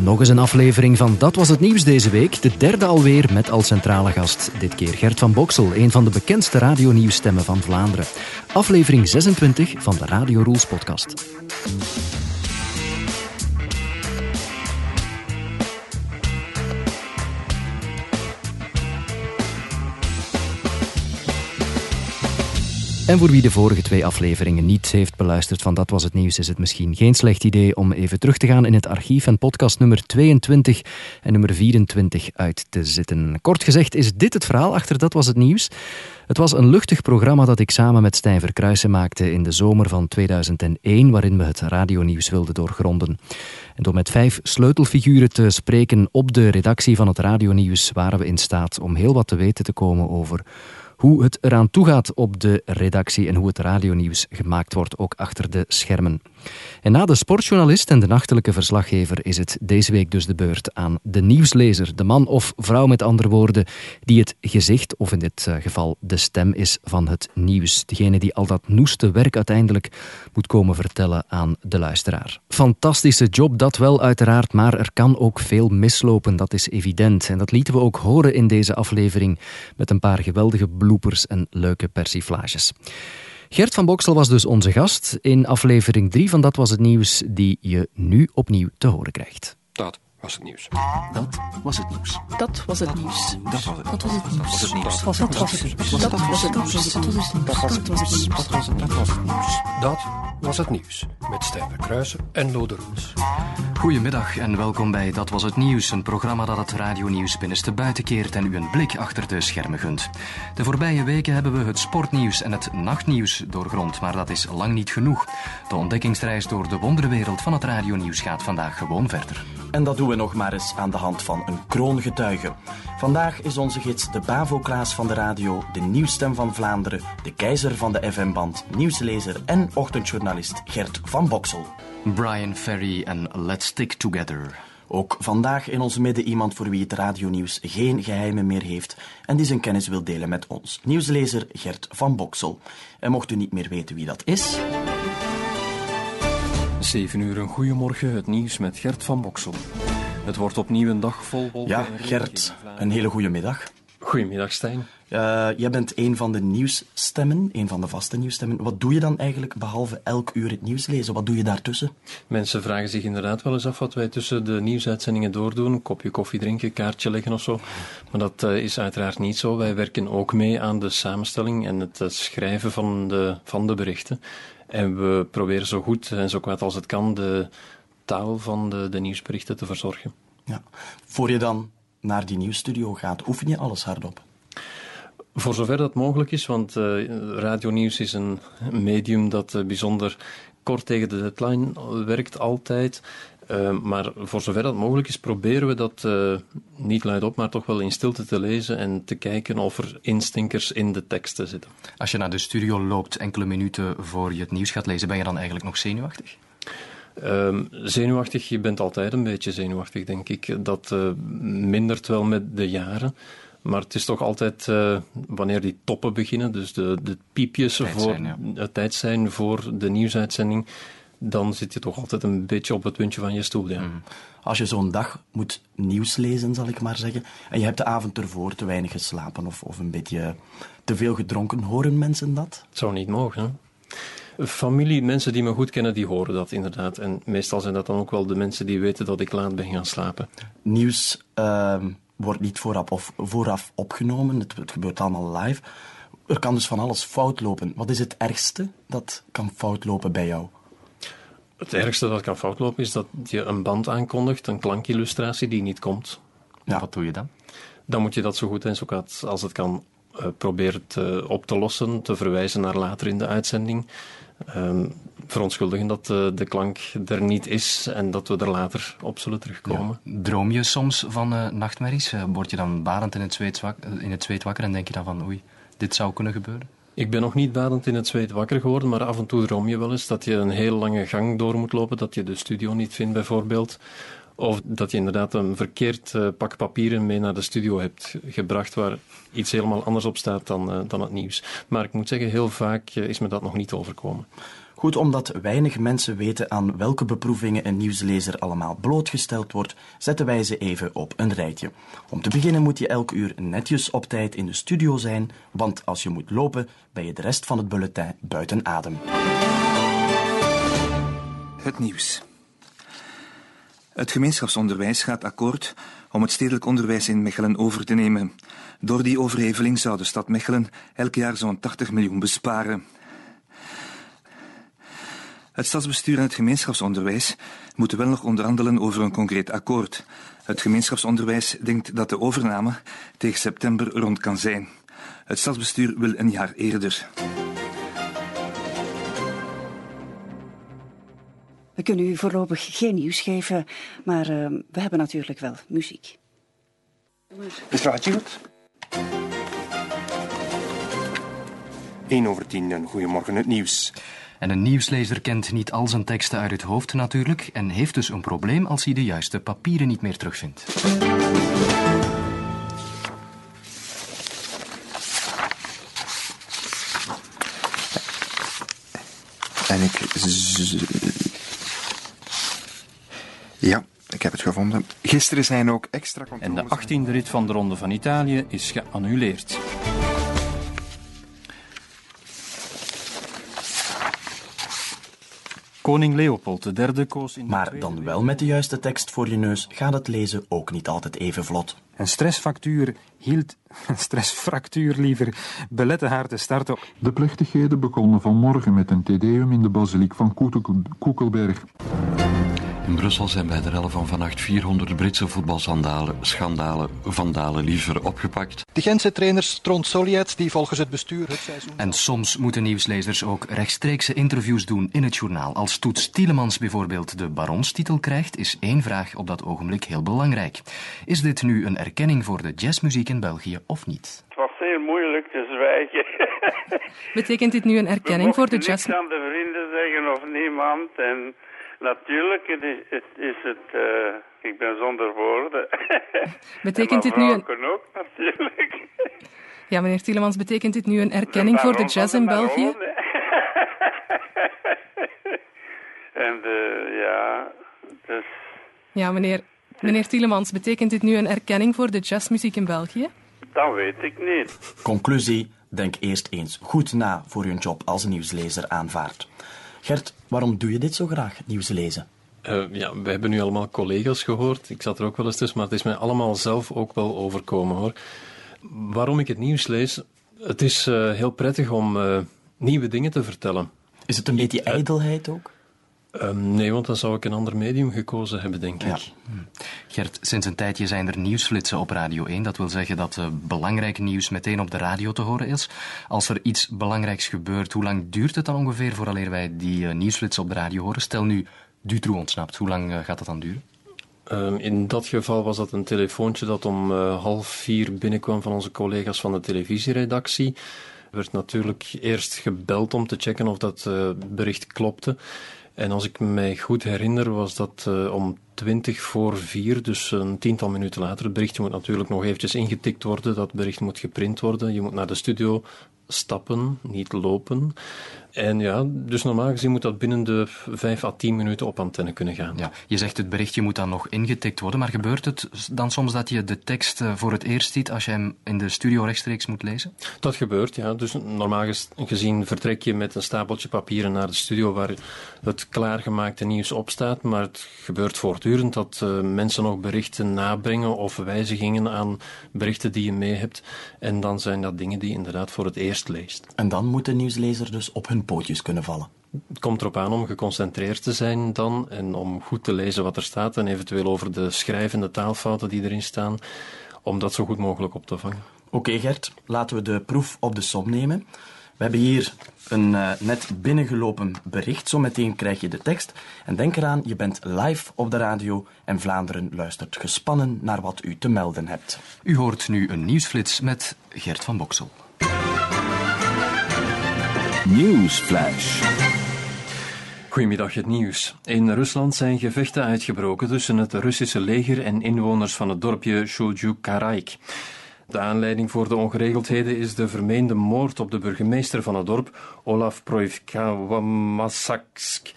Nog eens een aflevering van Dat Was Het Nieuws deze week. De derde alweer met als centrale gast. Dit keer Gert van Boksel, een van de bekendste radionieuwstemmen van Vlaanderen. Aflevering 26 van de Radio Rules podcast. En voor wie de vorige twee afleveringen niet heeft beluisterd van Dat Was Het Nieuws, is het misschien geen slecht idee om even terug te gaan in het archief en podcast nummer 22 en nummer 24 uit te zitten. Kort gezegd is dit het verhaal achter Dat Was Het Nieuws. Het was een luchtig programma dat ik samen met Stijn Verkruijsen maakte in de zomer van 2001, waarin we het radionieuws wilden doorgronden. En door met vijf sleutelfiguren te spreken op de redactie van het radionieuws waren we in staat om heel wat te weten te komen over hoe het eraan toe gaat op de redactie en hoe het radionieuws gemaakt wordt, ook achter de schermen. En na de sportjournalist en de nachtelijke verslaggever is het deze week dus de beurt aan de nieuwslezer, de man of vrouw met andere woorden, die het gezicht, of in dit eh, geval de stem is van het nieuws. Degene die al dat noeste werk uiteindelijk moet komen vertellen aan de luisteraar. Fantastische job, dat wel uiteraard, maar er kan ook veel mislopen, dat is evident. En dat lieten we ook horen in deze aflevering met een paar geweldige bloopers en leuke persiflages. Gert van Boksel was dus onze gast in aflevering 3 van Dat Was Het Nieuws, die je nu opnieuw te horen krijgt. Dat was het nieuws. Dat was het nieuws. Dat was het nieuws. Dat was het Dat was het nieuws. Dat was het nieuws. Dat was het nieuws. Dat was het nieuws. Dat was het nieuws. Dat was het Dat was het nieuws. Dat was het, dat was het nieuws. Dat was het nieuws. Met Stijn Verkruijsen en Lode Roels. Goedemiddag en welkom bij Dat Was Het Nieuws, een programma dat het radionieuws binnenste buiten keert en u een blik achter de schermen gunt. De voorbije weken hebben we het sportnieuws en het nachtnieuws doorgrond, maar dat is lang niet genoeg. De ontdekkingsreis door de wonderwereld van het radionieuws gaat vandaag gewoon verder. En dat doen we nog maar eens aan de hand van een kroongetuige. Vandaag is onze gids de Bavo-Klaas van de radio, de nieuwstem van Vlaanderen, de keizer van de FM-band, nieuwslezer en ochtendjournalist Gert van Boksel. Brian Ferry en Let's Stick Together. Ook vandaag in ons midden iemand voor wie het radionieuws geen geheimen meer heeft en die zijn kennis wil delen met ons. Nieuwslezer Gert van Boksel. En mocht u niet meer weten wie dat is... 7 uur, een goeiemorgen, het nieuws met Gert van Boksel. Het wordt opnieuw een dag vol wolken Ja, Gert, een hele goede middag. Goedemiddag, Stijn. Eh, jij bent een van de nieuwsstemmen, een van de vaste nieuwsstemmen. Wat doe je dan eigenlijk behalve elk uur het nieuws lezen? Wat doe je daartussen? Mensen vragen zich inderdaad wel eens af wat wij tussen de nieuwsuitzendingen doordoen. Een kopje koffie drinken, kaartje leggen of zo. Maar dat eh, is uiteraard niet zo. Wij werken ook mee aan de samenstelling en het schrijven van de, van de berichten. En we proberen zo goed en zo kwaad als het kan de taal van de, de nieuwsberichten te verzorgen. Ja. Voor je dan naar die nieuwsstudio gaat, oefen je alles hardop? Voor zover dat mogelijk is, want uh, radionieuws is een medium dat uh, bijzonder kort tegen de deadline werkt altijd. Uh, maar voor zover dat mogelijk is, proberen we dat niet luidop, maar toch wel in stilte te lezen en te kijken of er instinkers in de teksten zitten. Als je naar de studio loopt enkele minuten voor je het nieuws gaat lezen, ben je dan eigenlijk nog zenuwachtig? Um, zenuwachtig, je bent altijd een beetje zenuwachtig, denk ik. Dat uh, mindert wel met de jaren. Maar het is toch altijd uh, wanneer die toppen beginnen, dus de, de piepjes tijd voor zijn, ja. het tijd zijn voor de nieuwsuitzending, dan zit je toch altijd een beetje op het puntje van je stoel. Ja. Mm. Als je zo'n dag moet nieuws lezen, zal ik maar zeggen, en je hebt de avond ervoor te weinig geslapen of, of een beetje te veel gedronken, horen mensen dat? Het zou niet mogen, hè? Familie, mensen die me goed kennen, die horen dat inderdaad. En meestal zijn dat dan ook wel de mensen die weten dat ik laat ben gaan slapen. Nieuws uh, wordt niet vooraf, of vooraf opgenomen, het, het, gebeurt allemaal live. Er kan dus van alles fout lopen. Wat is het ergste dat kan fout lopen bij jou? Het ergste dat kan fout lopen is dat je een band aankondigt, een klankillustratie die niet komt. Ja. Wat doe je dan? Dan moet je dat zo goed en zo kwaad als het kan uh, proberen te, op te lossen, te verwijzen naar later in de uitzending. Um, verontschuldigen dat uh, de klank er niet is en dat we er later op zullen terugkomen. Ja. Droom je soms van uh, nachtmerries? Word je dan barend in het, zweet wak in het zweet wakker en denk je dan van oei, dit zou kunnen gebeuren? Ik ben nog niet badend in het zweet wakker geworden, maar af en toe droom je wel eens dat je een heel lange gang door moet lopen, dat je de studio niet vindt bijvoorbeeld. Of dat je inderdaad een verkeerd uh, pak papieren mee naar de studio hebt gebracht waar iets helemaal anders op staat dan, uh, dan het nieuws. Maar ik moet zeggen, heel vaak uh, is me dat nog niet overkomen. Goed, omdat weinig mensen weten aan welke beproevingen een nieuwslezer allemaal blootgesteld wordt, zetten wij ze even op een rijtje. Om te beginnen moet je elk uur netjes op tijd in de studio zijn, want als je moet lopen, ben je de rest van het bulletin buiten adem. Het nieuws. Het gemeenschapsonderwijs gaat akkoord om het stedelijk onderwijs in Mechelen over te nemen. Door die overheveling zou de stad Mechelen elk jaar zo'n 80 miljoen besparen. Het stadsbestuur en het gemeenschapsonderwijs moeten wel nog onderhandelen over een concreet akkoord. Het gemeenschapsonderwijs denkt dat de overname tegen september rond kan zijn. Het stadsbestuur wil een jaar eerder. We kunnen u voorlopig geen nieuws geven, maar uh, we hebben natuurlijk wel muziek. Mr. Hatchingert? 1 over 10 en goedemorgen het nieuws. En een nieuwslezer kent niet al zijn teksten uit het hoofd natuurlijk en heeft dus een probleem als hij de juiste papieren niet meer terugvindt. En ik. Ja, ik heb het gevonden. Gisteren zijn ook extra En de 18e rit van de Ronde van Italië is geannuleerd. Koning Leopold III koos in. Maar dan wel met de juiste tekst voor je neus gaat het lezen ook niet altijd even vlot. Een stressfactuur hield. Een stressfractuur liever belette haar te starten. De plechtigheden begonnen vanmorgen met een tedeum in de basiliek van Koekelberg. In Brussel zijn bij de rellen van vannacht 400 Britse voetbalsandalen, schandalen, vandalen liever opgepakt. De Gentse trainer Trond Soliet, die volgens het bestuur het seizoen... En soms moeten nieuwslezers ook rechtstreekse interviews doen in het journaal. Als Toets Tielemans bijvoorbeeld de baronstitel krijgt, is één vraag op dat ogenblik heel belangrijk. Is dit nu een erkenning voor de jazzmuziek in België of niet? Het was zeer moeilijk te zwijgen. Betekent dit nu een erkenning voor de jazz... Ik aan de vrienden zeggen of niemand en... Natuurlijk het is het, is het uh, ik ben zonder woorden. Betekent dit nu een... ook natuurlijk. Ja, meneer Tielemans, betekent dit nu een erkenning voor de jazz in België? en de, ja, dus... Ja, meneer, meneer Tielemans, betekent dit nu een erkenning voor de jazzmuziek in België? Dat weet ik niet. Conclusie, denk eerst eens goed na voor je een job als nieuwslezer aanvaardt. Gert, waarom doe je dit zo graag, nieuws lezen? Uh, ja, we hebben nu allemaal collega's gehoord. Ik zat er ook wel eens tussen, maar het is mij allemaal zelf ook wel overkomen hoor. Waarom ik het nieuws lees? Het is uh, heel prettig om uh, nieuwe dingen te vertellen. Is het een beetje ijdelheid ook? Um, nee, want dan zou ik een ander medium gekozen hebben, denk ik. Ja. Gert, sinds een tijdje zijn er nieuwsflitsen op Radio 1. Dat wil zeggen dat uh, belangrijk nieuws meteen op de radio te horen is. Als er iets belangrijks gebeurt, hoe lang duurt het dan ongeveer vooraleer wij die uh, nieuwsflitsen op de radio horen? Stel nu, Dutroux ontsnapt. Hoe lang uh, gaat dat dan duren? Um, in dat geval was dat een telefoontje dat om half vier binnenkwam van onze collega's van de televisieredactie. Er werd natuurlijk eerst gebeld om te checken of dat bericht klopte. En als ik mij goed herinner, was dat uh, om 20 voor 4, dus een tiental minuten later. Het berichtje moet natuurlijk nog eventjes ingetikt worden. Dat bericht moet geprint worden. Je moet naar de studio stappen, niet lopen. En ja, dus normaal gezien moet dat binnen de 5 à 10 minuten op antenne kunnen gaan. Ja, je zegt het berichtje moet dan nog ingetikt worden, maar gebeurt het dan soms dat je de tekst voor het eerst ziet als je hem in de studio rechtstreeks moet lezen? Dat gebeurt, ja. Dus normaal gezien vertrek je met een stapeltje papieren naar de studio waar het klaargemaakte nieuws op staat, maar het gebeurt voortdurend dat uh, mensen nog berichten nabrengen of wijzigingen aan berichten die je mee hebt. En dan zijn dat dingen die je inderdaad voor het eerst leest. En dan moet de nieuwslezer dus op hun pootjes kunnen vallen. Het komt erop aan om geconcentreerd te zijn dan en om goed te lezen wat er staat en eventueel over de schrijvende taalfouten die erin staan, om dat zo goed mogelijk op te vangen. Oké okay, Gert, laten we de proef op de som nemen. We hebben hier een uh, net binnengelopen bericht. Zometeen krijg je de tekst. En denk eraan, je bent live op de radio en Vlaanderen luistert gespannen naar wat u te melden hebt. U hoort nu een nieuwsflits met Gert van Boksel. Newsflash. Goedemiddag, het nieuws. In Rusland zijn gevechten uitgebroken tussen het Russische leger en inwoners van het dorpje Shuljuk-Karaik. De aanleiding voor de ongeregeldheden is de vermeende moord op de burgemeester van het dorp, Olaf Proivkawamasaksk.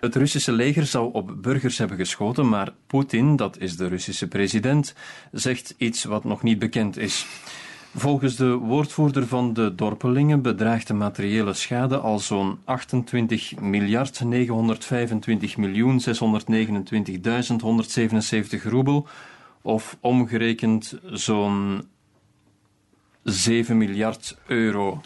Het Russische leger zou op burgers hebben geschoten, maar Poetin, dat is de Russische president, zegt iets wat nog niet bekend is. Volgens de woordvoerder van de dorpelingen bedraagt de materiële schade al zo'n 28 miljard 925 miljoen 629.177 roebel, of omgerekend zo'n 7 miljard euro.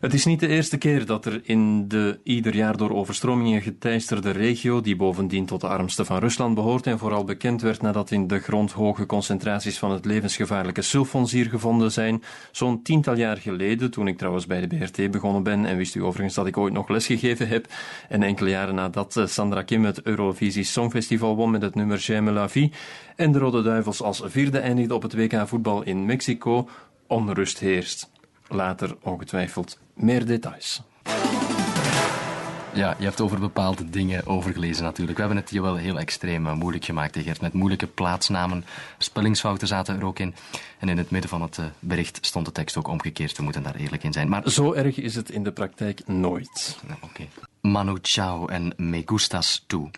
Het is niet de eerste keer dat er in de ieder jaar door overstromingen geteisterde regio, die bovendien tot de armste van Rusland behoort en vooral bekend werd nadat in de grond hoge concentraties van het levensgevaarlijke sulfonsier gevonden zijn, zo'n tiental jaar geleden, toen ik trouwens bij de BRT begonnen ben, en wist u overigens dat ik ooit nog lesgegeven heb, en enkele jaren nadat eh, Sandra Kim het Eurovisie Songfestival won met het nummer J'aime la vie, en de Rode Duivels als vierde eindigde op het WK voetbal in Mexico, onrust heerst. Later ongetwijfeld meer details. Ja, je hebt over bepaalde dingen overgelezen natuurlijk. We hebben het je wel heel extreem eh, moeilijk gemaakt, Gert. Met moeilijke plaatsnamen, spellingsfouten zaten er ook in. En in het midden van het eh, bericht stond de tekst ook omgekeerd. We moeten daar eerlijk in zijn. Maar zo erg is het in de praktijk nooit. Oké. Manu Chao en Me Gustas Tu.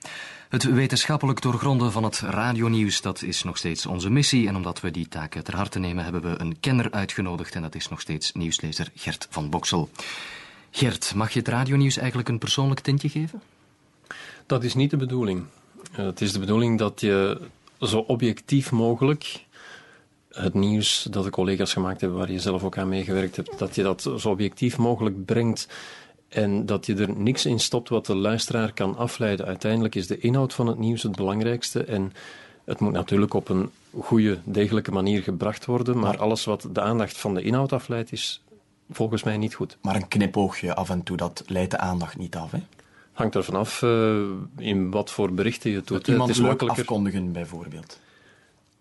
Het wetenschappelijk doorgronden van het radionieuws, dat is nog steeds onze missie. En omdat we die taak ter harte nemen, hebben we een kenner uitgenodigd. En dat is nog steeds nieuwslezer Gert van Boksel. Gert, mag je het radionieuws eigenlijk een persoonlijk tintje geven? Dat is niet de bedoeling. Eh, het is de bedoeling dat je zo objectief mogelijk het nieuws dat de collega's gemaakt hebben, waar je zelf ook aan meegewerkt hebt, dat je dat zo objectief mogelijk brengt en dat je er niks in stopt wat de luisteraar kan afleiden. Uiteindelijk is de inhoud van het nieuws het belangrijkste en het moet natuurlijk op een goede, degelijke manier gebracht worden, maar alles wat de aandacht van de inhoud afleidt is volgens mij niet goed. Maar een knipoogje af en toe, dat leidt de aandacht niet af, hè? Hangt er vanaf uh, in wat voor berichten je doet. Iemand het is leuk afkondigen, bijvoorbeeld.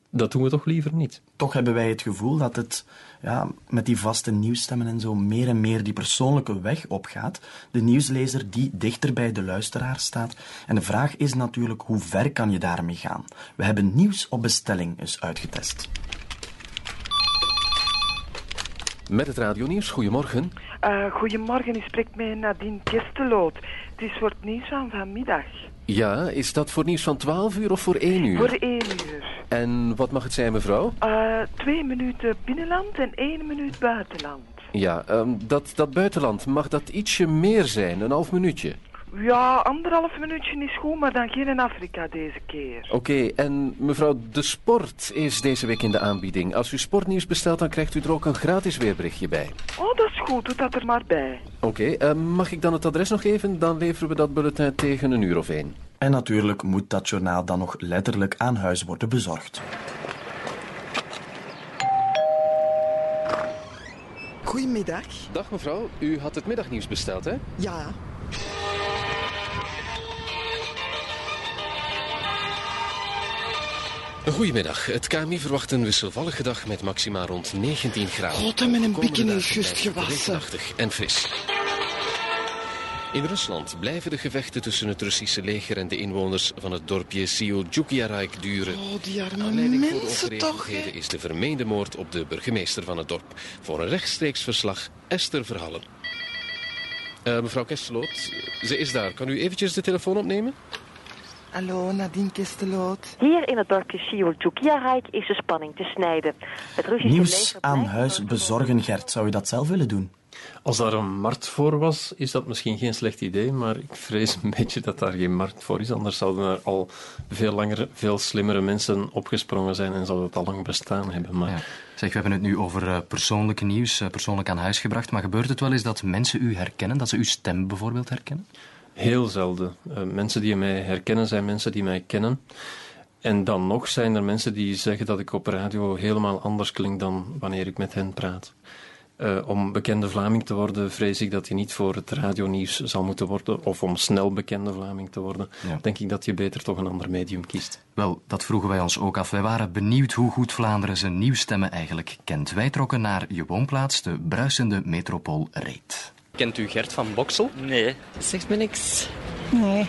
Dat doen we toch liever niet. Toch hebben wij het gevoel dat het ja, met die vaste nieuwsstemmen en zo meer en meer die persoonlijke weg opgaat. De nieuwslezer die dichter bij de luisteraar staat. En de vraag is natuurlijk, hoe ver kan je daarmee gaan? We hebben nieuws op bestelling eens uitgetest. Met het Radio Nieuws, goedemorgen. Uh, goedemorgen, u spreekt met Nadine Kesteloot. Het is voor het nieuws van vanmiddag. Ja, is dat voor nieuws van 12 uur of voor 1 uur? Voor 1 uur. En wat mag het zijn, mevrouw? Uh, twee minuten binnenland en één minuut buitenland. Ja, um, dat, dat buitenland, mag dat ietsje meer zijn? Een half minuutje? Ja, anderhalf minuutje is goed, maar dan geen in Afrika deze keer. Oké, okay, en mevrouw, de sport is deze week in de aanbieding. Als u sportnieuws bestelt, dan krijgt u er ook een gratis weerberichtje bij. Oh, dat is goed. Doe dat er maar bij. Oké, okay, uh, mag ik dan het adres nog even? Dan leveren we dat bulletin tegen een uur of één. En natuurlijk moet dat journaal dan nog letterlijk aan huis worden bezorgd. Goedemiddag. Dag mevrouw, u had het middagnieuws besteld, hè? Ja. Goedemiddag. Het KMI verwacht een wisselvallige dag met maxima rond 19 graden. God, en mijn bikken is juist gewassen. en fris. In Rusland blijven de gevechten tussen het Russische leger en de inwoners van het dorpje Siuljukjarayk duren. Oh, die arme Aanleiding voor de mensen toch, is de vermeende moord op de burgemeester van het dorp. Voor een rechtstreeks verslag Esther Verhallen. Uh, mevrouw Kesteloot, ze is daar. Kan u eventjes de telefoon opnemen? Hallo, Nadine Kesteloot. Hier in het dorpje Siuljukjarayk is de spanning te snijden. Het Russische Nieuws leger aan huis bezorgen, Gert. Zou je dat zelf willen doen? Als daar een markt voor was, is dat misschien geen slecht idee, maar ik vrees een beetje dat daar geen markt voor is. Anders zouden er al veel langer, veel slimmere mensen opgesprongen zijn en zouden het al lang bestaan hebben. Maar... Ja. Zeg, we hebben het nu over uh, persoonlijke nieuws, uh, persoonlijk aan huis gebracht. Maar gebeurt het wel eens dat mensen u herkennen, dat ze uw stem bijvoorbeeld herkennen? Heel zelden. Uh, mensen die mij herkennen zijn mensen die mij kennen. En dan nog zijn er mensen die zeggen dat ik op radio helemaal anders klink dan wanneer ik met hen praat. Uh, om bekende Vlaming te worden, vrees ik dat je niet voor het radionieuws zal moeten worden, of om snel bekende Vlaming te worden, Ja. denk ik dat je beter toch een ander medium kiest. Wel, dat vroegen wij ons ook af. Wij waren benieuwd hoe goed Vlaanderen zijn nieuwsstemmen eigenlijk kent. Wij trokken naar je woonplaats, de bruisende metropool Reet. Kent u Gert van Boksel? Nee. Zegt me niks. Nee.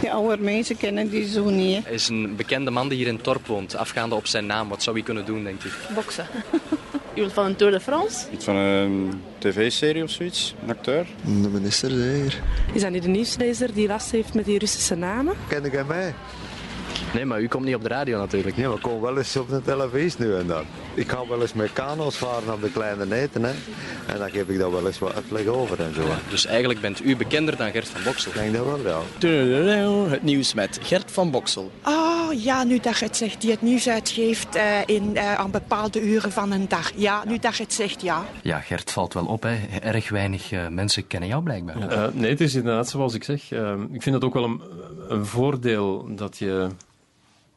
Die oude mensen kennen die zo niet. Hij is een bekende man die hier in het dorp woont. Afgaande op zijn naam, wat zou hij kunnen doen, denk ik? Boksen. Je wilt van een Tour de France? Iets van een tv-serie of zoiets? Een acteur? De minister zeker. Is dat niet de nieuwslezer die last heeft met die Russische namen? Ken jij mij? Nee, maar u komt niet op de radio natuurlijk. Nee, maar ik kom wel eens op de televisie nu en dan. Ik ga wel eens met kano's varen op de kleine neten. Hè. En dan geef ik daar wel eens wat uitleg over en zo. Dus eigenlijk bent u bekender dan Gert van Boksel? Ik denk dat wel, ja. Het nieuws met Gert van Boksel. Oh ja, nu dat je het zegt, die het nieuws uitgeeft uh, in, uh, aan bepaalde uren van een dag. Ja, nu dat je het zegt, ja. Ja, Gert valt wel op. Hè. Erg weinig uh, mensen kennen jou blijkbaar. Nee, het is inderdaad zoals ik zeg. ik vind het ook wel een, een voordeel dat je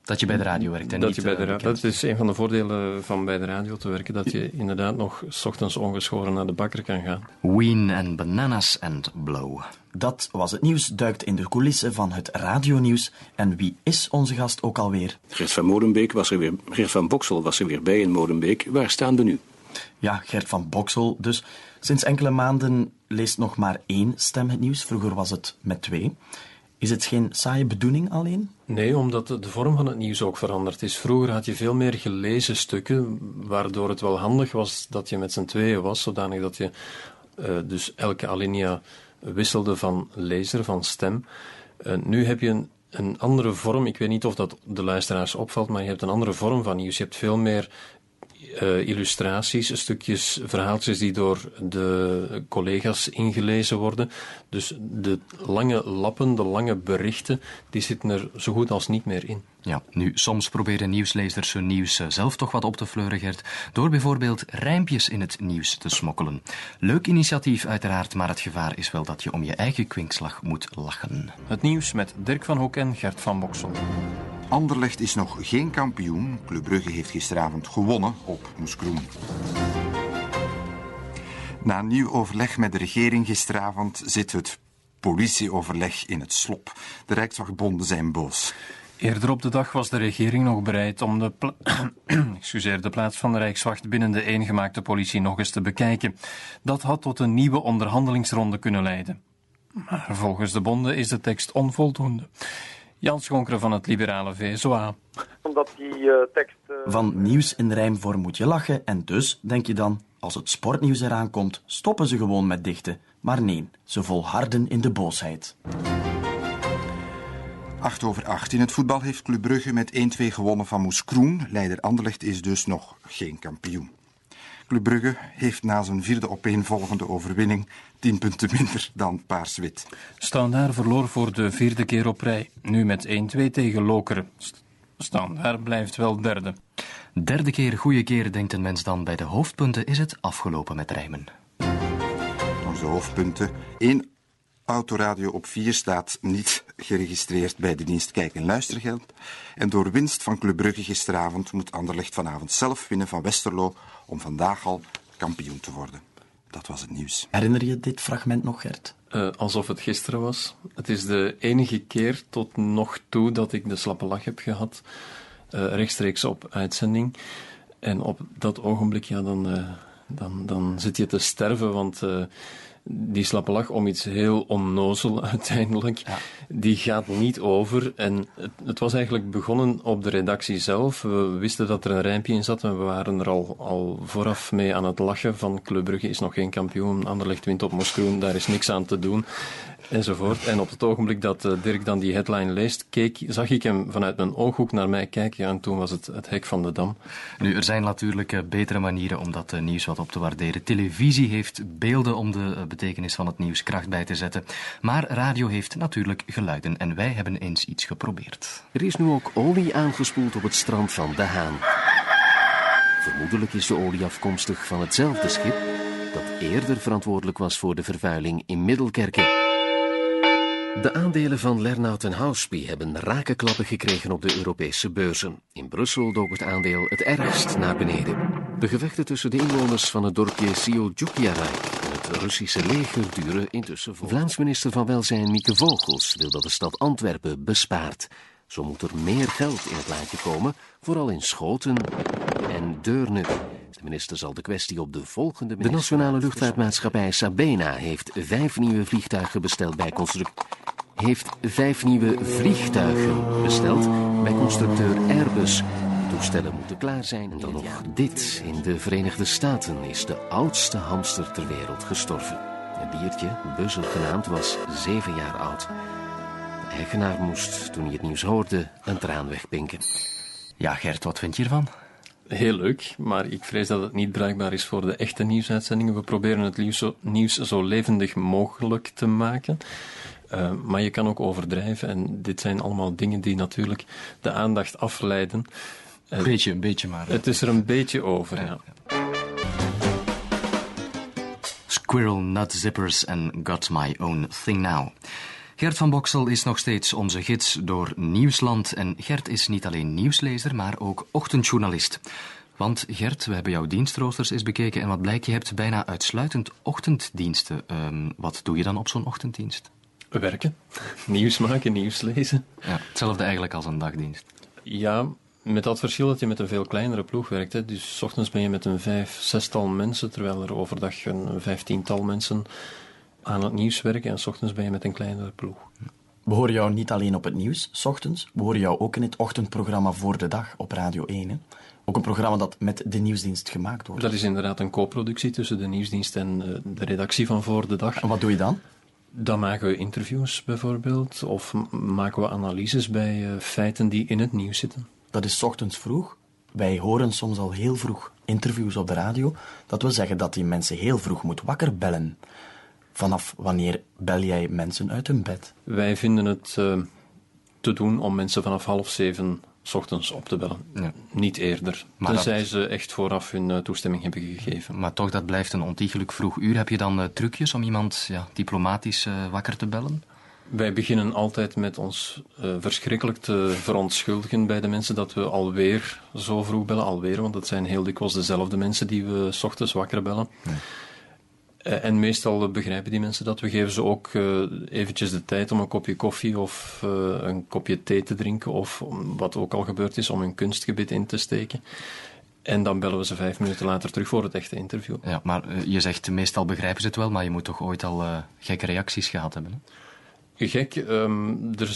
dat je bij de radio werkt en dat niet, je bij de uh, Dat is een van de voordelen van bij de radio te werken, dat je inderdaad nog s ochtends ongeschoren naar de bakker kan gaan. Ween en Bananas and Blow. Dat was het nieuws, duikt in de coulissen van het radionieuws. En wie is onze gast ook alweer? Gert van Molenbeek was er weer, Gert van Boksel was er weer bij in Molenbeek. Waar staan we nu? Ja, Gert van Boksel. Dus sinds enkele maanden leest nog maar één stem het nieuws. Vroeger was het met twee. Is het geen saaie bedoeling alleen? Nee, omdat de vorm van het nieuws ook veranderd is. Vroeger had je veel meer gelezen stukken, waardoor het wel handig was dat je met z'n tweeën was, zodanig dat je uh, dus elke alinea wisselde van lezer, van stem. Uh, nu heb je een, een andere vorm, ik weet niet of dat de luisteraars opvalt, maar je hebt een andere vorm van nieuws. Je hebt veel meer uh, illustraties, stukjes, verhaaltjes die door de collega's ingelezen worden. Dus de lange lappen, de lange berichten, die zitten er zo goed als niet meer in. Ja, nu, soms proberen nieuwslezers hun nieuws zelf toch wat op te fleuren, Gert, door bijvoorbeeld rijmpjes in het nieuws te smokkelen. Leuk initiatief uiteraard, maar het gevaar is wel dat je om je eigen kwinkslag moet lachen. Het nieuws met Dirk van Hoek en Gert van Boksel. Anderlecht is nog geen kampioen. Club Brugge heeft gisteravond gewonnen op Moeskroen. Na een nieuw overleg met de regering gisteravond zit het politieoverleg in het slop. De Rijkswachtbonden zijn boos. Eerder op de dag was de regering nog bereid om de, de plaats van de Rijkswacht binnen de eengemaakte politie nog eens te bekijken. Dat had tot een nieuwe onderhandelingsronde kunnen leiden. Maar volgens de bonden is de tekst onvoldoende. Jan Schonkeren van het liberale VSOA. Omdat die uh, tekst... Uh... Van nieuws in rijmvorm moet je lachen en dus, denk je dan, als het sportnieuws eraan komt, stoppen ze gewoon met dichten. Maar nee, ze volharden in de boosheid. 8 over 8. In het voetbal heeft Club Brugge met 1-2 gewonnen van Moes Kroen. Leider Anderlecht is dus nog geen kampioen. Club Brugge heeft na zijn vierde opeenvolgende overwinning 10 punten minder dan Paars-Wit. Standaard verloor voor de vierde keer op rij. Nu met 1-2 tegen Lokeren. Standaard blijft wel derde. Derde keer, goede keer, denkt een mens dan. Bij de hoofdpunten is het afgelopen met rijmen. Onze hoofdpunten. 1 autoradio op 4 staat niet geregistreerd bij de dienst Kijk- en Luistergeld. En door winst van Club Brugge gisteravond moet Anderlecht vanavond zelf winnen van Westerlo om vandaag al kampioen te worden. Dat was het nieuws. Herinner je dit fragment nog, Gert? Uh, alsof het gisteren was. Het is de enige keer tot nog toe dat ik de slappe lach heb gehad. Uh, rechtstreeks op uitzending. En op dat ogenblik, ja, dan, uh, dan, dan zit je te sterven, want die slappe lach om iets heel onnozel uiteindelijk, ja. Die gaat niet over. En het, het, was eigenlijk begonnen op de redactie zelf. We wisten dat er een rijmpje in zat en we waren er al, al vooraf mee aan het lachen van Club Brugge is nog geen kampioen, Anderlecht wint op Moskroen, daar is niks aan te doen. Enzovoort. En op het ogenblik dat Dirk dan die headline leest, keek, zag ik hem vanuit mijn ooghoek naar mij kijken. En toen was het het hek van de dam. Nu, er zijn natuurlijk betere manieren om dat nieuws wat op te waarderen. Televisie heeft beelden om de betekenis van het nieuws kracht bij te zetten. Maar radio heeft natuurlijk En wij hebben eens iets geprobeerd. Er is nu ook olie aangespoeld op het strand van De Haan. Vermoedelijk is de olie afkomstig van hetzelfde schip dat eerder verantwoordelijk was voor de vervuiling in Middelkerken. De aandelen van Lernout en Houseby hebben rakenklappen gekregen op de Europese beurzen. In Brussel dook het aandeel het ergst naar beneden. De gevechten tussen de inwoners van het dorpje Sioljukiarijk en het Russische leger duren intussen vol. Vlaams minister van Welzijn Mieke Vogels wil dat de stad Antwerpen bespaart. Zo moet er meer geld in het laadje komen, vooral in Schoten en Deurne. De minister zal de kwestie op de volgende... De nationale luchtvaartmaatschappij Sabena heeft vijf nieuwe vliegtuigen besteld bij constructie. heeft vijf nieuwe vliegtuigen besteld bij constructeur Airbus. De toestellen moeten klaar zijn. En dan nog dit. In de Verenigde Staten is de oudste hamster ter wereld gestorven. Het diertje, Buzzer genaamd, was zeven jaar oud. De eigenaar moest, toen hij het nieuws hoorde, een traan wegpinken. Ja, Gert, wat vind je ervan? Heel leuk, maar ik vrees dat het niet bruikbaar is voor de echte nieuwsuitzendingen. We proberen het nieuws zo, nieuws zo levendig mogelijk te maken. Uh, maar je kan ook overdrijven en dit zijn allemaal dingen die natuurlijk de aandacht afleiden. Een beetje, een beetje maar. Het is er een beetje over, ja. Squirrel Nut Zippers en Got My Own Thing Now. Gert van Boksel is nog steeds onze gids door Nieuwsland. En Gert is niet alleen nieuwslezer, maar ook ochtendjournalist. Want Gert, we hebben jouw dienstroosters eens bekeken en wat blijkt, je hebt bijna uitsluitend ochtenddiensten. Um, wat doe je dan op zo'n ochtenddienst? Werken, nieuws maken, nieuws lezen. Ja, hetzelfde eigenlijk als een dagdienst. Ja, met dat verschil dat je met een veel kleinere ploeg werkt. Hè. Dus s ochtends ben je met een vijf, zestal mensen, terwijl er overdag een vijftiental mensen aan het nieuws werken. En s ochtends ben je met een kleinere ploeg. We horen jou niet alleen op het nieuws, s ochtends. We horen jou ook in het ochtendprogramma Voor de Dag op Radio 1. Hè. Ook een programma dat met de nieuwsdienst gemaakt wordt. Dat is inderdaad een co-productie tussen de nieuwsdienst en uh, de redactie van Voor de Dag. En wat doe je dan? Dan maken we interviews bijvoorbeeld, of maken we analyses bij uh, feiten die in het nieuws zitten. Dat is 's ochtends vroeg. Wij horen soms al heel vroeg interviews op de radio. Dat wil zeggen dat die mensen heel vroeg moet wakker bellen. Vanaf wanneer bel jij mensen uit hun bed? Wij vinden het uh, te doen om mensen vanaf half zeven s ochtends op te bellen. Ja. Niet eerder. Maar tenzij dat... ze echt vooraf hun uh, toestemming hebben gegeven. Maar toch, dat blijft een ontiegelijk vroeg uur. Heb je dan uh, trucjes om iemand ja, diplomatisch wakker te bellen? Wij beginnen altijd met ons verschrikkelijk te verontschuldigen bij de mensen dat we alweer zo vroeg bellen. Alweer, want het zijn heel dikwijls dezelfde mensen die we s ochtends wakker bellen. Uh, en meestal begrijpen die mensen dat. We geven ze ook uh, eventjes de tijd om een kopje koffie of een kopje thee te drinken. Of wat ook al gebeurd is, om een kunstgebit in te steken. En dan bellen we ze vijf minuten later terug voor het echte interview. Ja, maar je zegt meestal begrijpen ze het wel, maar je moet toch ooit al gekke reacties gehad hebben? Hè? Gek, um, er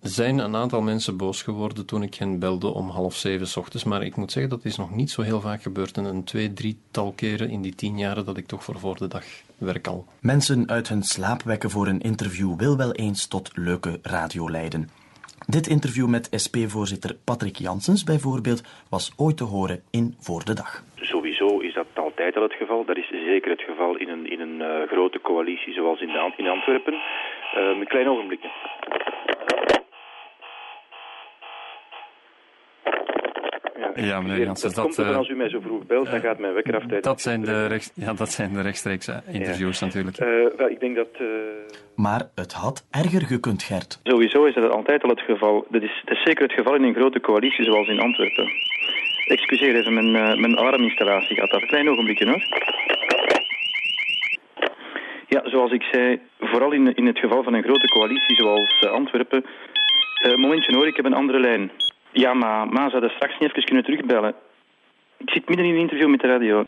zijn een aantal mensen boos geworden toen ik hen belde om half zeven s ochtends. Maar ik moet zeggen, dat is nog niet zo heel vaak gebeurd. En een twee, drietal keren in die tien jaren dat ik toch voor voor de dag werk al. Mensen uit hun slaap wekken voor een interview wil wel eens tot leuke radio leiden. Dit interview met SP-voorzitter Patrick Janssens bijvoorbeeld was ooit te horen in Voor de Dag. Sowieso is dat altijd al het geval. Dat is zeker het geval in een, in een uh, grote coalitie zoals in, de, in Antwerpen. Uh, een klein ogenblikje. Ja, meneer Janssen, dat, dat, komt uh, als u mij zo vroeg belt, dan gaat mijn wekker af tijdens dat zijn de rechts, Ja, dat zijn de rechtstreeks interviews ja. natuurlijk. Uh, wel, ik denk dat... Uh... Maar het had erger gekund, Gert. Sowieso is dat altijd al het geval. Dat is, dat is zeker het geval in een grote coalitie zoals in Antwerpen. Excuseer even, mijn, mijn alarminstallatie gaat dat. Klein ogenblikje hoor. Ja, zoals ik zei, vooral in, in het geval van een grote coalitie zoals Antwerpen... momentje hoor, ik heb een andere lijn. Ja, maar Ma zou dat straks niet even kunnen terugbellen. Ik zit midden in een interview met de radio.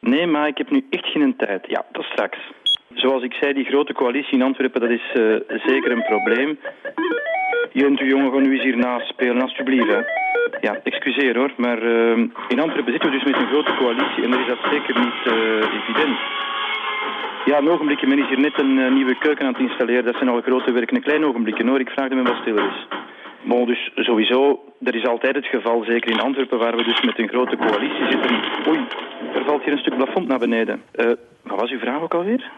Nee, maar ik heb nu echt geen tijd. Ja, tot straks. Zoals ik zei, die grote coalitie in Antwerpen, dat is uh, zeker een probleem. Junt, jongen, gewoon nu eens hiernaast spelen, alsjeblieft. Hè. Ja, excuseer hoor, maar in Antwerpen zitten we dus met een grote coalitie en dan is dat zeker niet evident. Ja, een ogenblikje, men is hier net een nieuwe keuken aan het installeren. Dat zijn al grote werken. Een klein ogenblikje hoor, ik vraag dat men wat stiller is. Bon, dus sowieso, er is altijd het geval, zeker in Antwerpen, waar we dus met een grote coalitie zitten. Oei, er valt hier een stuk plafond naar beneden. Uh, wat was uw vraag ook alweer?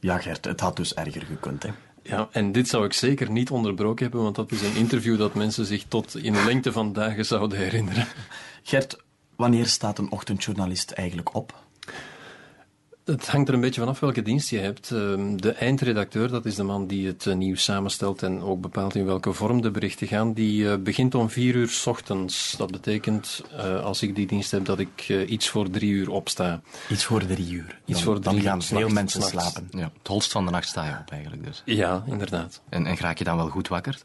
Ja, Gert, het had dus erger gekund, hè? Ja, en dit zou ik zeker niet onderbroken hebben, want dat is een interview dat mensen zich tot in lengte van dagen zouden herinneren. Gert, wanneer staat een ochtendjournalist eigenlijk op? Het hangt er een beetje vanaf welke dienst je hebt. De eindredacteur, dat is de man die het eh, nieuws samenstelt en ook bepaalt in welke vorm de berichten gaan, die eh, begint om vier uur s ochtends. Dat betekent, uh, als ik die dienst heb, dat ik iets voor drie uur opsta. Iets voor drie uur? Iets dan, voor drie dan gaan veel mensen slapen. Ja, het holst van de nacht sta je op eigenlijk dus. Ja, inderdaad. En, en raak je dan wel goed wakker?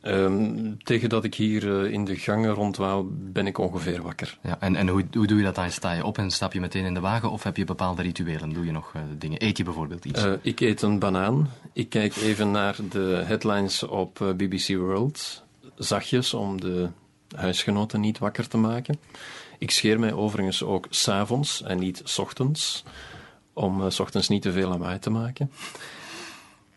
Ehm, tegen dat ik hier eh, in de gangen rondwaal, ben ik ongeveer wakker. Ja, en en hoe, hoe doe je dat dan? Sta je op en stap je meteen in de wagen of heb je bepaalde rituelen? Doe je nog eh, dingen? Eet je bijvoorbeeld iets? Eh, ik eet een banaan. Ik kijk even naar de headlines op BBC World. Zachtjes om de huisgenoten niet wakker te maken. Ik scheer mij overigens ook s'avonds en niet s ochtends. Om s ochtends niet te veel lawaai te maken.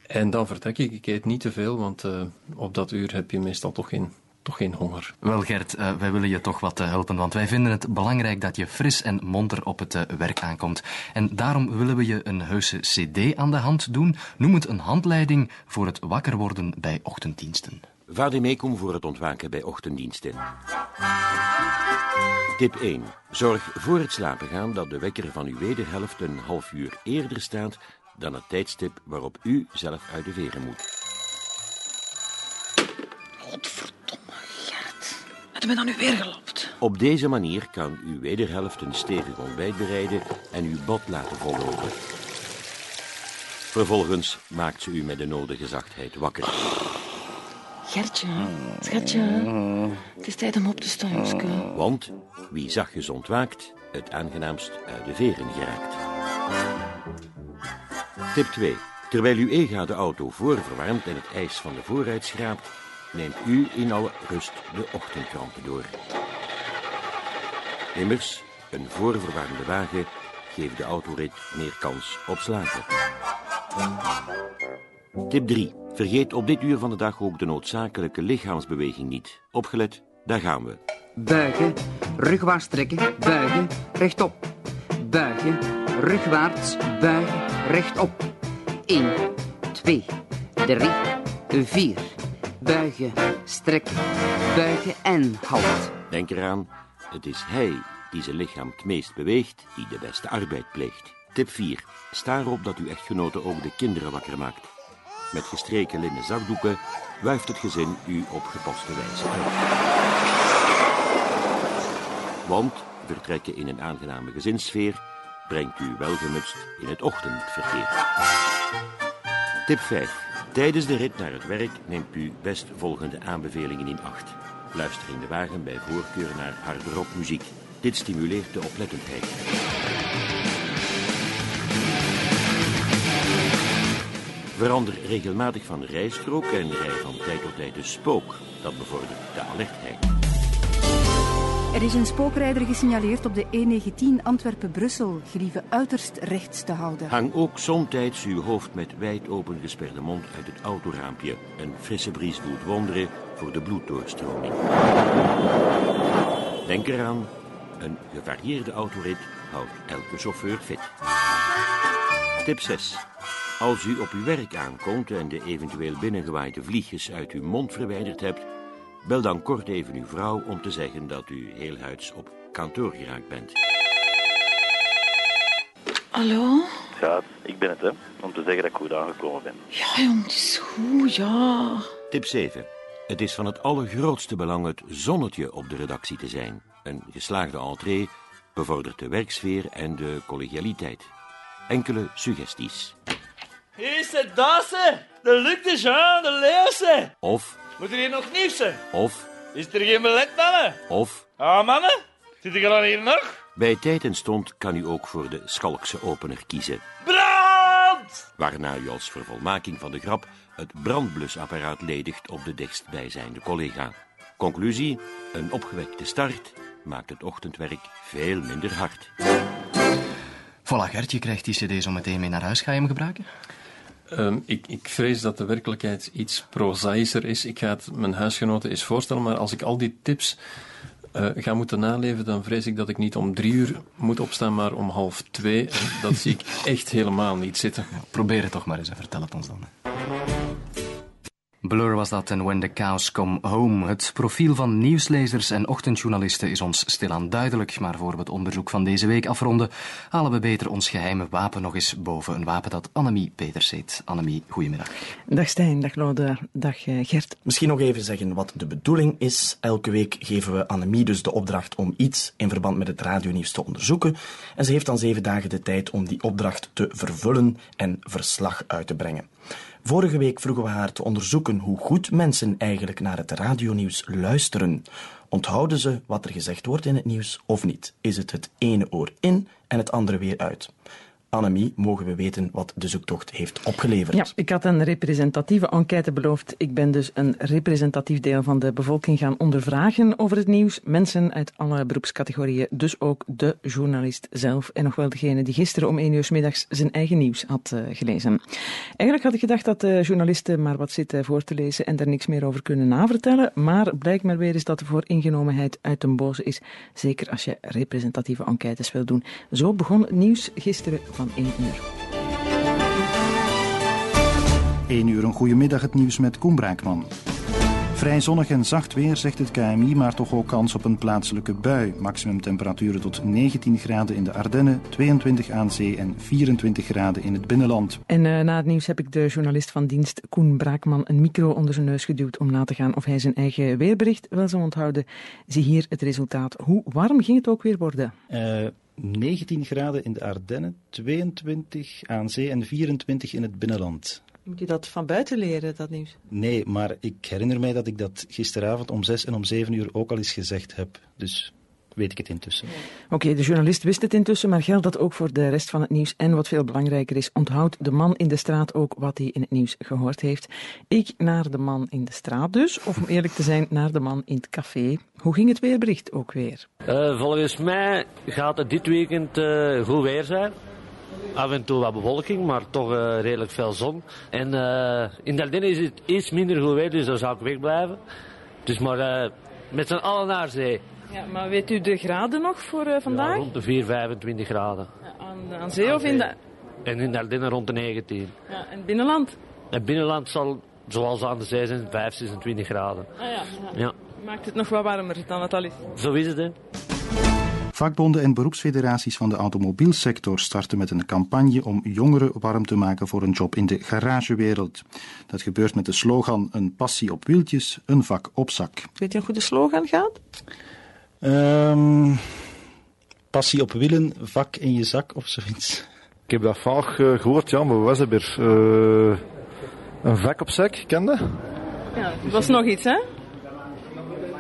En dan vertrek ik. Ik eet niet te veel, want eh, op dat uur heb je meestal toch geen, toch geen honger. Wel Gert, eh, wij willen je toch wat eh, helpen, want wij vinden het belangrijk dat je fris en monter op het werk aankomt. En daarom willen we je een heuse cd aan de hand doen. Noem het een handleiding voor het wakker worden bij ochtenddiensten. Vademecum voor het ontwaken bij ochtenddiensten. Tip 1. Zorg voor het slapen gaan dat de wekker van uw wederhelft een half uur eerder staat dan het tijdstip waarop u zelf uit de veren moet. Had me dan nu weer gelopt? Op deze manier kan uw wederhelft een stevig ontbijt bereiden en uw bad laten vollopen. Vervolgens maakt ze u met de nodige zachtheid wakker. Gertje, schatje. Het is tijd om op te staan, Joske. Want wie zachtjes ontwaakt, het aangenaamst uit de veren geraakt. Tip 2. Terwijl uw ega de auto voorverwarmt en het ijs van de voorruit schraapt, neemt u in alle rust de ochtendkranten door. Immers, een voorverwarmde wagen geeft de autorit meer kans op slagen. Tip 3. Vergeet op dit uur van de dag ook de noodzakelijke lichaamsbeweging niet. Opgelet, daar gaan we. Buigen, rugwaarts trekken, buigen, rechtop. Buigen, rugwaarts, buigen, rechtop. 1, 2, 3, 4. Buigen, strekken, buigen en halt. Denk eraan, het is hij die zijn lichaam het meest beweegt, die de beste arbeid pleegt. Tip 4. Sta erop dat uw echtgenote ook de kinderen wakker maakt. Met gestreken linnen zakdoeken wuift het gezin u op gepaste wijze uit. Want vertrekken in een aangename gezinssfeer brengt u welgemutst in het ochtendverkeer. Tip 5. Tijdens de rit naar het werk neemt u best volgende aanbevelingen in acht. Luister in de wagen bij voorkeur naar harde rockmuziek. Dit stimuleert de oplettendheid. Verander regelmatig van rijstrook en rij van tijd tot tijd de spook. Dat bevordert de alertheid. Er is een spookrijder gesignaleerd op de E19 Antwerpen-Brussel. Gelieve uiterst rechts te houden. Hang ook somtijds uw hoofd met wijd open gesperde mond uit het autoraampje. Een frisse bries doet wonderen voor de bloeddoorstroming. Denk eraan, een gevarieerde autorit houdt elke chauffeur fit. Tip 6. Als u op uw werk aankomt en de eventueel binnengewaaide vliegjes uit uw mond verwijderd hebt, bel dan kort even uw vrouw om te zeggen dat u heel huids op kantoor geraakt bent. Hallo? Ja, ik ben het, hè. Om te zeggen dat ik goed aangekomen ben. Ja, jong, het is goed, ja. Tip 7. Het is van het allergrootste belang het zonnetje op de redactie te zijn. Een geslaagde entree bevordert de werksfeer en de collegialiteit. Enkele suggesties. Hier is het Dassen, de Luc de Jean, de Leeuwse. Of, Moet er hier nog nieuws zijn? of, Is er geen belet, mannen? of. Ah, mannen? Zit ik al hier nog? Bij tijd en stond kan u ook voor de Schalkse opener kiezen. Brand! Waarna u als vervolmaking van de grap het brandblusapparaat ledigt op de dichtstbijzijnde collega. Conclusie, een opgewekte start maakt het ochtendwerk veel minder hard. Voilà, Gert, je krijgt die cd zo meteen mee naar huis. Ga je hem gebruiken? Ehm, ik, ik vrees dat de werkelijkheid iets prozaïscher is. Ik ga het mijn huisgenoten eens voorstellen, maar als ik al die tips eh, ga moeten naleven, dan vrees ik dat ik niet om drie uur moet opstaan, maar om half twee. En dat zie ik echt helemaal niet zitten. Probeer het toch maar eens en vertel het ons dan. Blur was dat en When the Cows Come Home. Het profiel van nieuwslezers en ochtendjournalisten is ons stilaan duidelijk, maar voor we het onderzoek van deze week afronden, halen we beter ons geheime wapen nog eens boven. Een wapen dat Annemie Peters heet. Annemie, goedemiddag. Dag Stijn, dag Lode, dag eh, Gert. Misschien nog even zeggen wat de bedoeling is. Elke week geven we Annemie dus de opdracht om iets in verband met het radionieuws te onderzoeken. En ze heeft dan zeven dagen de tijd om die opdracht te vervullen en verslag uit te brengen. Vorige week vroegen we haar te onderzoeken hoe goed mensen eigenlijk naar het radionieuws luisteren. Onthouden ze wat er gezegd wordt in het nieuws of niet? Is het het ene oor in en het andere weer uit? Annemie, mogen we weten wat de zoektocht heeft opgeleverd? Ja, ik had een representatieve enquête beloofd. Ik ben dus een representatief deel van de bevolking gaan ondervragen over het nieuws. Mensen uit alle beroepscategorieën, dus ook de journalist zelf en nog wel degene die gisteren om één uur s middags zijn eigen nieuws had uh, gelezen. Eigenlijk had ik gedacht dat de journalisten maar wat zitten voor te lezen en daar niks meer over kunnen navertellen, maar blijkt maar weer eens dat de vooringenomenheid uit den boze is, zeker als je representatieve enquêtes wil doen. Zo begon het nieuws gisteren van 1 uur. 1 uur een goedemiddag, het nieuws met Koen Braakman. Vrij zonnig en zacht weer, zegt het KMI, maar toch ook kans op een plaatselijke bui. Maximum temperaturen tot 19 graden in de Ardennen, 22 aan zee en 24 graden in het binnenland. En uh, na het nieuws heb ik de journalist van dienst Koen Braakman een micro onder zijn neus geduwd om na te gaan of hij zijn eigen weerbericht wel zou onthouden. Zie hier het resultaat. Hoe warm ging het ook weer worden? Uh, 19 graden in de Ardennen, 22 aan zee en 24 in het binnenland. Moet je dat van buiten leren, dat nieuws? Nee, maar ik herinner mij dat ik dat gisteravond om 6 en om 7 uur ook al eens gezegd heb. Dus weet ik het intussen. Oké, okay, de journalist wist het intussen, maar geldt dat ook voor de rest van het nieuws? En wat veel belangrijker is, onthoudt de man in de straat ook wat hij in het nieuws gehoord heeft? Ik naar de man in de straat dus, of om eerlijk te zijn, naar de man in het café. Hoe ging het weerbericht ook weer? Uh, volgens mij gaat het dit weekend uh, goed weer zijn. Af en toe wat bewolking, maar toch uh, redelijk veel zon. En in Dardenne is het iets minder goed weer, dus daar zou ik wegblijven. Dus maar met z'n allen naar zee. Ja, maar weet u de graden nog voor uh, vandaag? Ja, rond de 4, 25 graden. Ja, aan, aan, zee aan of in de... En in Dardenne rond de 19. Ja, en binnenland? Het binnenland zal, zoals aan de zee zijn, 5, 26 graden. Ah ja, ja. Maakt het nog wat warmer dan het al is? Zo is het, hè. Vakbonden en beroepsfederaties van de automobielsector starten met een campagne om jongeren warm te maken voor een job in de garagewereld. Dat gebeurt met de slogan Een passie op wieltjes, een vak op zak. Weet je nog hoe de slogan gaat? Um, passie op wielen, vak in je zak of zoiets. Ik heb dat vaag uh, gehoord, ja, maar wat was het weer? Uh, een vak op zak, kende? Ja, dat was nog iets, hè?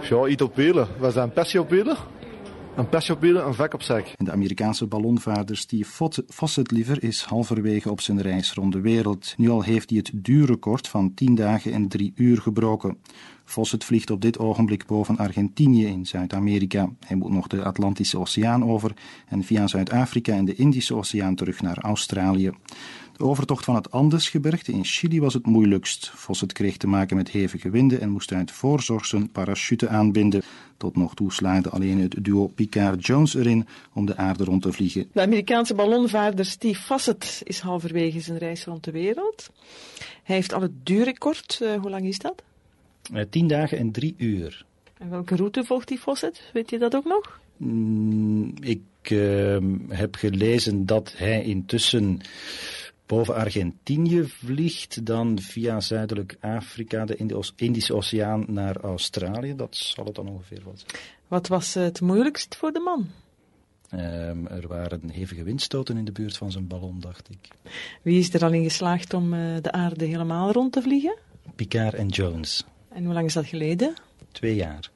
Ja, iets op wielen. Was dat een passie op wielen? Een wielen, een vak op zak. De Amerikaanse ballonvaarder Steve Fawcett liever is halverwege op zijn reis rond de wereld. Nu al heeft hij het duurrecord van 10 dagen en 3 uur gebroken. Fawcett vliegt op dit ogenblik boven Argentinië in Zuid-Amerika. Hij moet nog de Atlantische Oceaan over en via Zuid-Afrika en de Indische Oceaan terug naar Australië. De overtocht van het Andesgebergte in Chili was het moeilijkst. Fawcett kreeg te maken met hevige winden en moest uit voorzorg zijn parachute aanbinden. Tot nog toe slaagde alleen het duo Picard-Jones erin om de aarde rond te vliegen. De Amerikaanse ballonvaarder Steve Fawcett is halverwege zijn reis rond de wereld. Hij heeft al het duurrecord. Uh, hoe lang is dat? Uh, tien dagen en drie uur. En welke route volgt die Fawcett? Weet je dat ook nog? Mm, ik uh, heb gelezen dat hij intussen boven Argentinië vliegt, dan via Zuidelijk Afrika, de Indische Oceaan, naar Australië. Dat zal het dan ongeveer wel zijn. Wat was het moeilijkst voor de man? Um, er waren hevige windstoten in de buurt van zijn ballon, dacht ik. Wie is er al in geslaagd om uh, de aarde helemaal rond te vliegen? Picard en Jones. En hoe lang is dat geleden? Twee jaar.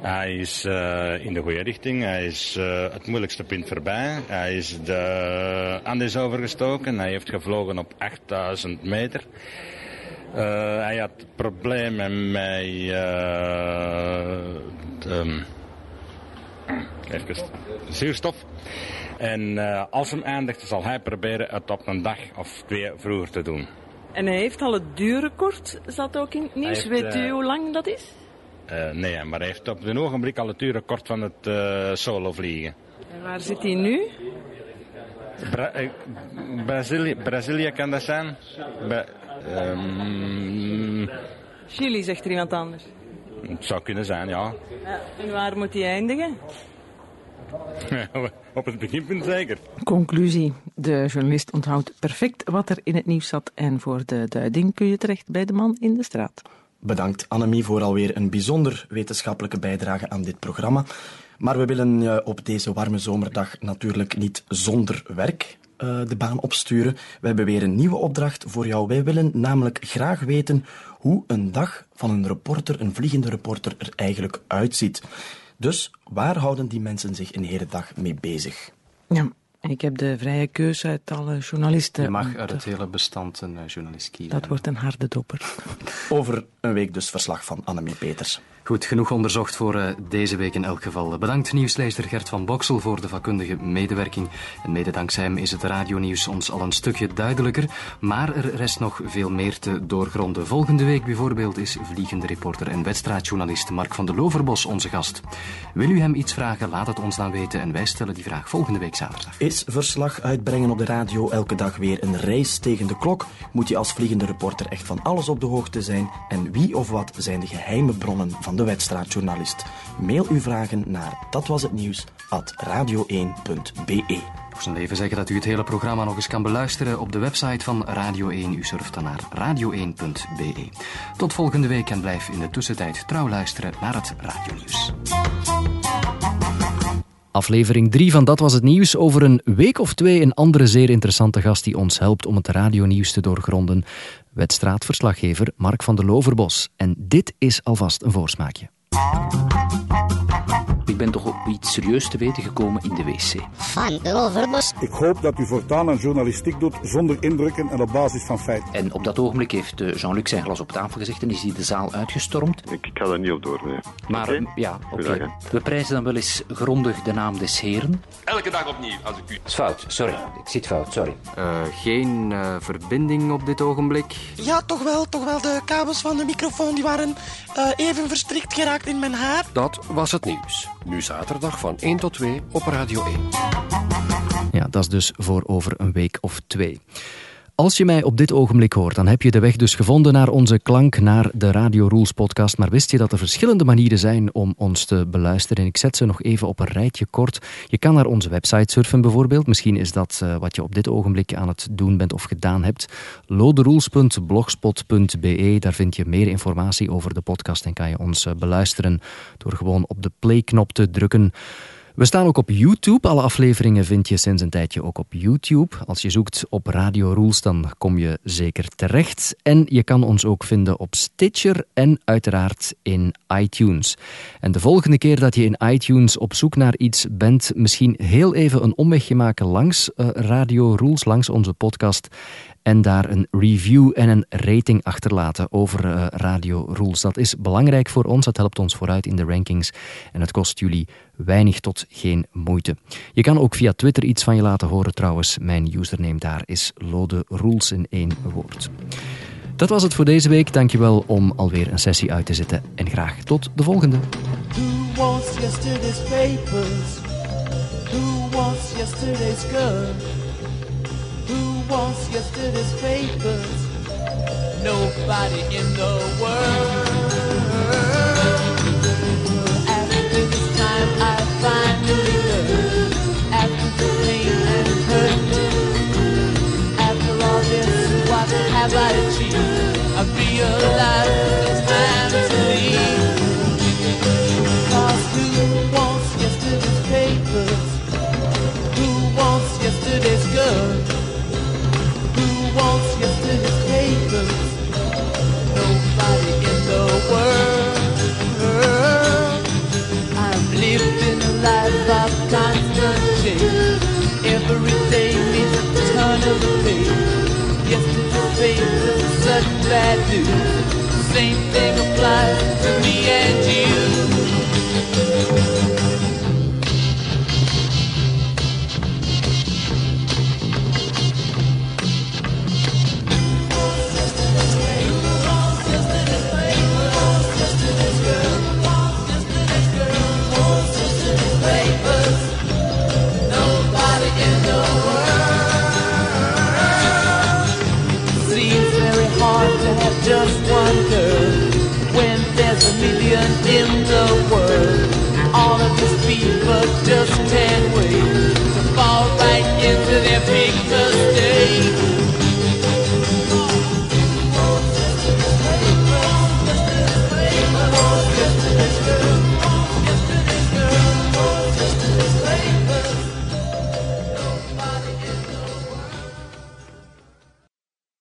Hij is uh, in de goede richting. Hij is uh, het moeilijkste punt voorbij. Hij is de Andes overgestoken. Hij heeft gevlogen op 8000 meter. Uh, hij had problemen met de, even, zuurstof. En als hem eindigt, zal hij proberen het op een dag of twee vroeger te doen. En hij heeft al het duurrecord, zat ook in het nieuws. Heeft, Weet u hoe lang dat is? Uh, nee, maar hij heeft op een ogenblik al het duurrecord van het uh, solo vliegen. En waar zit hij nu? Bra uh, Brazilië, Brazilië kan dat zijn. Ba um... Chili, zegt er iemand anders. Het zou kunnen zijn, ja. ja en waar moet hij eindigen? Op het beginpunt zeker. Conclusie. De journalist onthoudt perfect wat er in het nieuws zat en voor de duiding kun je terecht bij de man in de straat. Bedankt Annemie voor alweer een bijzonder wetenschappelijke bijdrage aan dit programma. Maar we willen je op deze warme zomerdag natuurlijk niet zonder werk eh, de baan opsturen. We hebben weer een nieuwe opdracht voor jou. Wij willen namelijk graag weten hoe een dag van een reporter, een vliegende reporter, er eigenlijk uitziet. Dus waar houden die mensen zich een hele dag mee bezig? Ja, ik heb de vrije keuze uit alle journalisten. Je mag uit het hele bestand een uh, journalist kiezen. Dat wordt een harde dopper. Over een week dus verslag van Annemie Peters. Goed, genoeg onderzocht voor uh, deze week in elk geval. Bedankt nieuwslezer Gert van Boksel voor de vakkundige medewerking. En mede dankzij hem is het radionieuws ons al een stukje duidelijker. Maar er rest nog veel meer te doorgronden. Volgende week bijvoorbeeld is vliegende reporter en wedstrijdjournalist Mark van de Loverbos onze gast. Wil u hem iets vragen, laat het ons dan weten en wij stellen die vraag volgende week zaterdag. Is verslag uitbrengen op de radio elke dag weer een race tegen de klok? Moet je als vliegende reporter echt van alles op de hoogte zijn? En wie of wat zijn de geheime bronnen van de wedstrijdjournalist. Mail uw vragen naar datwashetnieuws at radio1.be. Voor zijn leven zeggen dat u het hele programma nog eens kan beluisteren op de website van Radio 1. U surft dan naar radio1.be. Tot volgende week en blijf in de tussentijd trouw luisteren naar het radionieuws. Aflevering 3 van Dat Was Het Nieuws. Over een week of twee een andere zeer interessante gast die ons helpt om het radionieuws te doorgronden. Wedstraatverslaggever Mark van der Loverbos. En dit is alvast een voorsmaakje. Ik ben toch op iets serieus te weten gekomen in de wc. Van de Loverbos. Ik hoop dat u voortaan aan journalistiek doet zonder indrukken en op basis van feiten. En op dat ogenblik heeft eh, Jean-Luc zijn glas op tafel gezegd en is hij de zaal uitgestormd. Ik, ik ga daar niet op door, nee. Maar okay. ja, oké. Okay. We prijzen dan wel eens grondig de naam des heren. Elke dag opnieuw, als ik u... Het is fout, sorry. Ik zit fout, sorry. Uh, geen uh, verbinding op dit ogenblik. Ja, toch wel, toch wel. De kabels van de microfoon die waren uh, even verstrikt geraakt in mijn haar. Dat was het nieuws. Nu zaterdag van 1 tot 2 op Radio 1. Ja, dat is dus voor over een week of twee. Als je mij op dit ogenblik hoort, dan heb je de weg dus gevonden naar onze klank, naar de Radio Rules podcast. Maar wist je dat er verschillende manieren zijn om ons te beluisteren? En ik zet ze nog even op een rijtje kort. Je kan naar onze website surfen bijvoorbeeld. Misschien is dat uh, wat je op dit ogenblik aan het doen bent of gedaan hebt. loderules.blogspot.be, daar vind je meer informatie over de podcast en kan je ons uh, beluisteren door gewoon op de play-knop te drukken. We staan ook op YouTube. Alle afleveringen vind je sinds een tijdje ook op YouTube. Als je zoekt op Radio Rules, dan kom je zeker terecht. En je kan ons ook vinden op Stitcher en uiteraard in iTunes. En de volgende keer dat je in iTunes op zoek naar iets bent, misschien heel even een omwegje maken langs uh, Radio Rules, langs onze podcast en daar een review en een rating achterlaten over uh, Radio Rules. Dat is belangrijk voor ons, dat helpt ons vooruit in de rankings en het kost jullie weinig tot geen moeite. Je kan ook via Twitter iets van je laten horen trouwens. Mijn username daar is Lode Rules in één woord. Dat was het voor deze week. Dankjewel om alweer een sessie uit te zetten en graag tot de volgende. Wants yesterday's papers? Nobody in the world. After this time I finally learned. After the pain and hurt. After all this, what have I achieved? I realize news. Same thing applies to me and you. in the world. All of these people just can't wait to fall right into their pictures.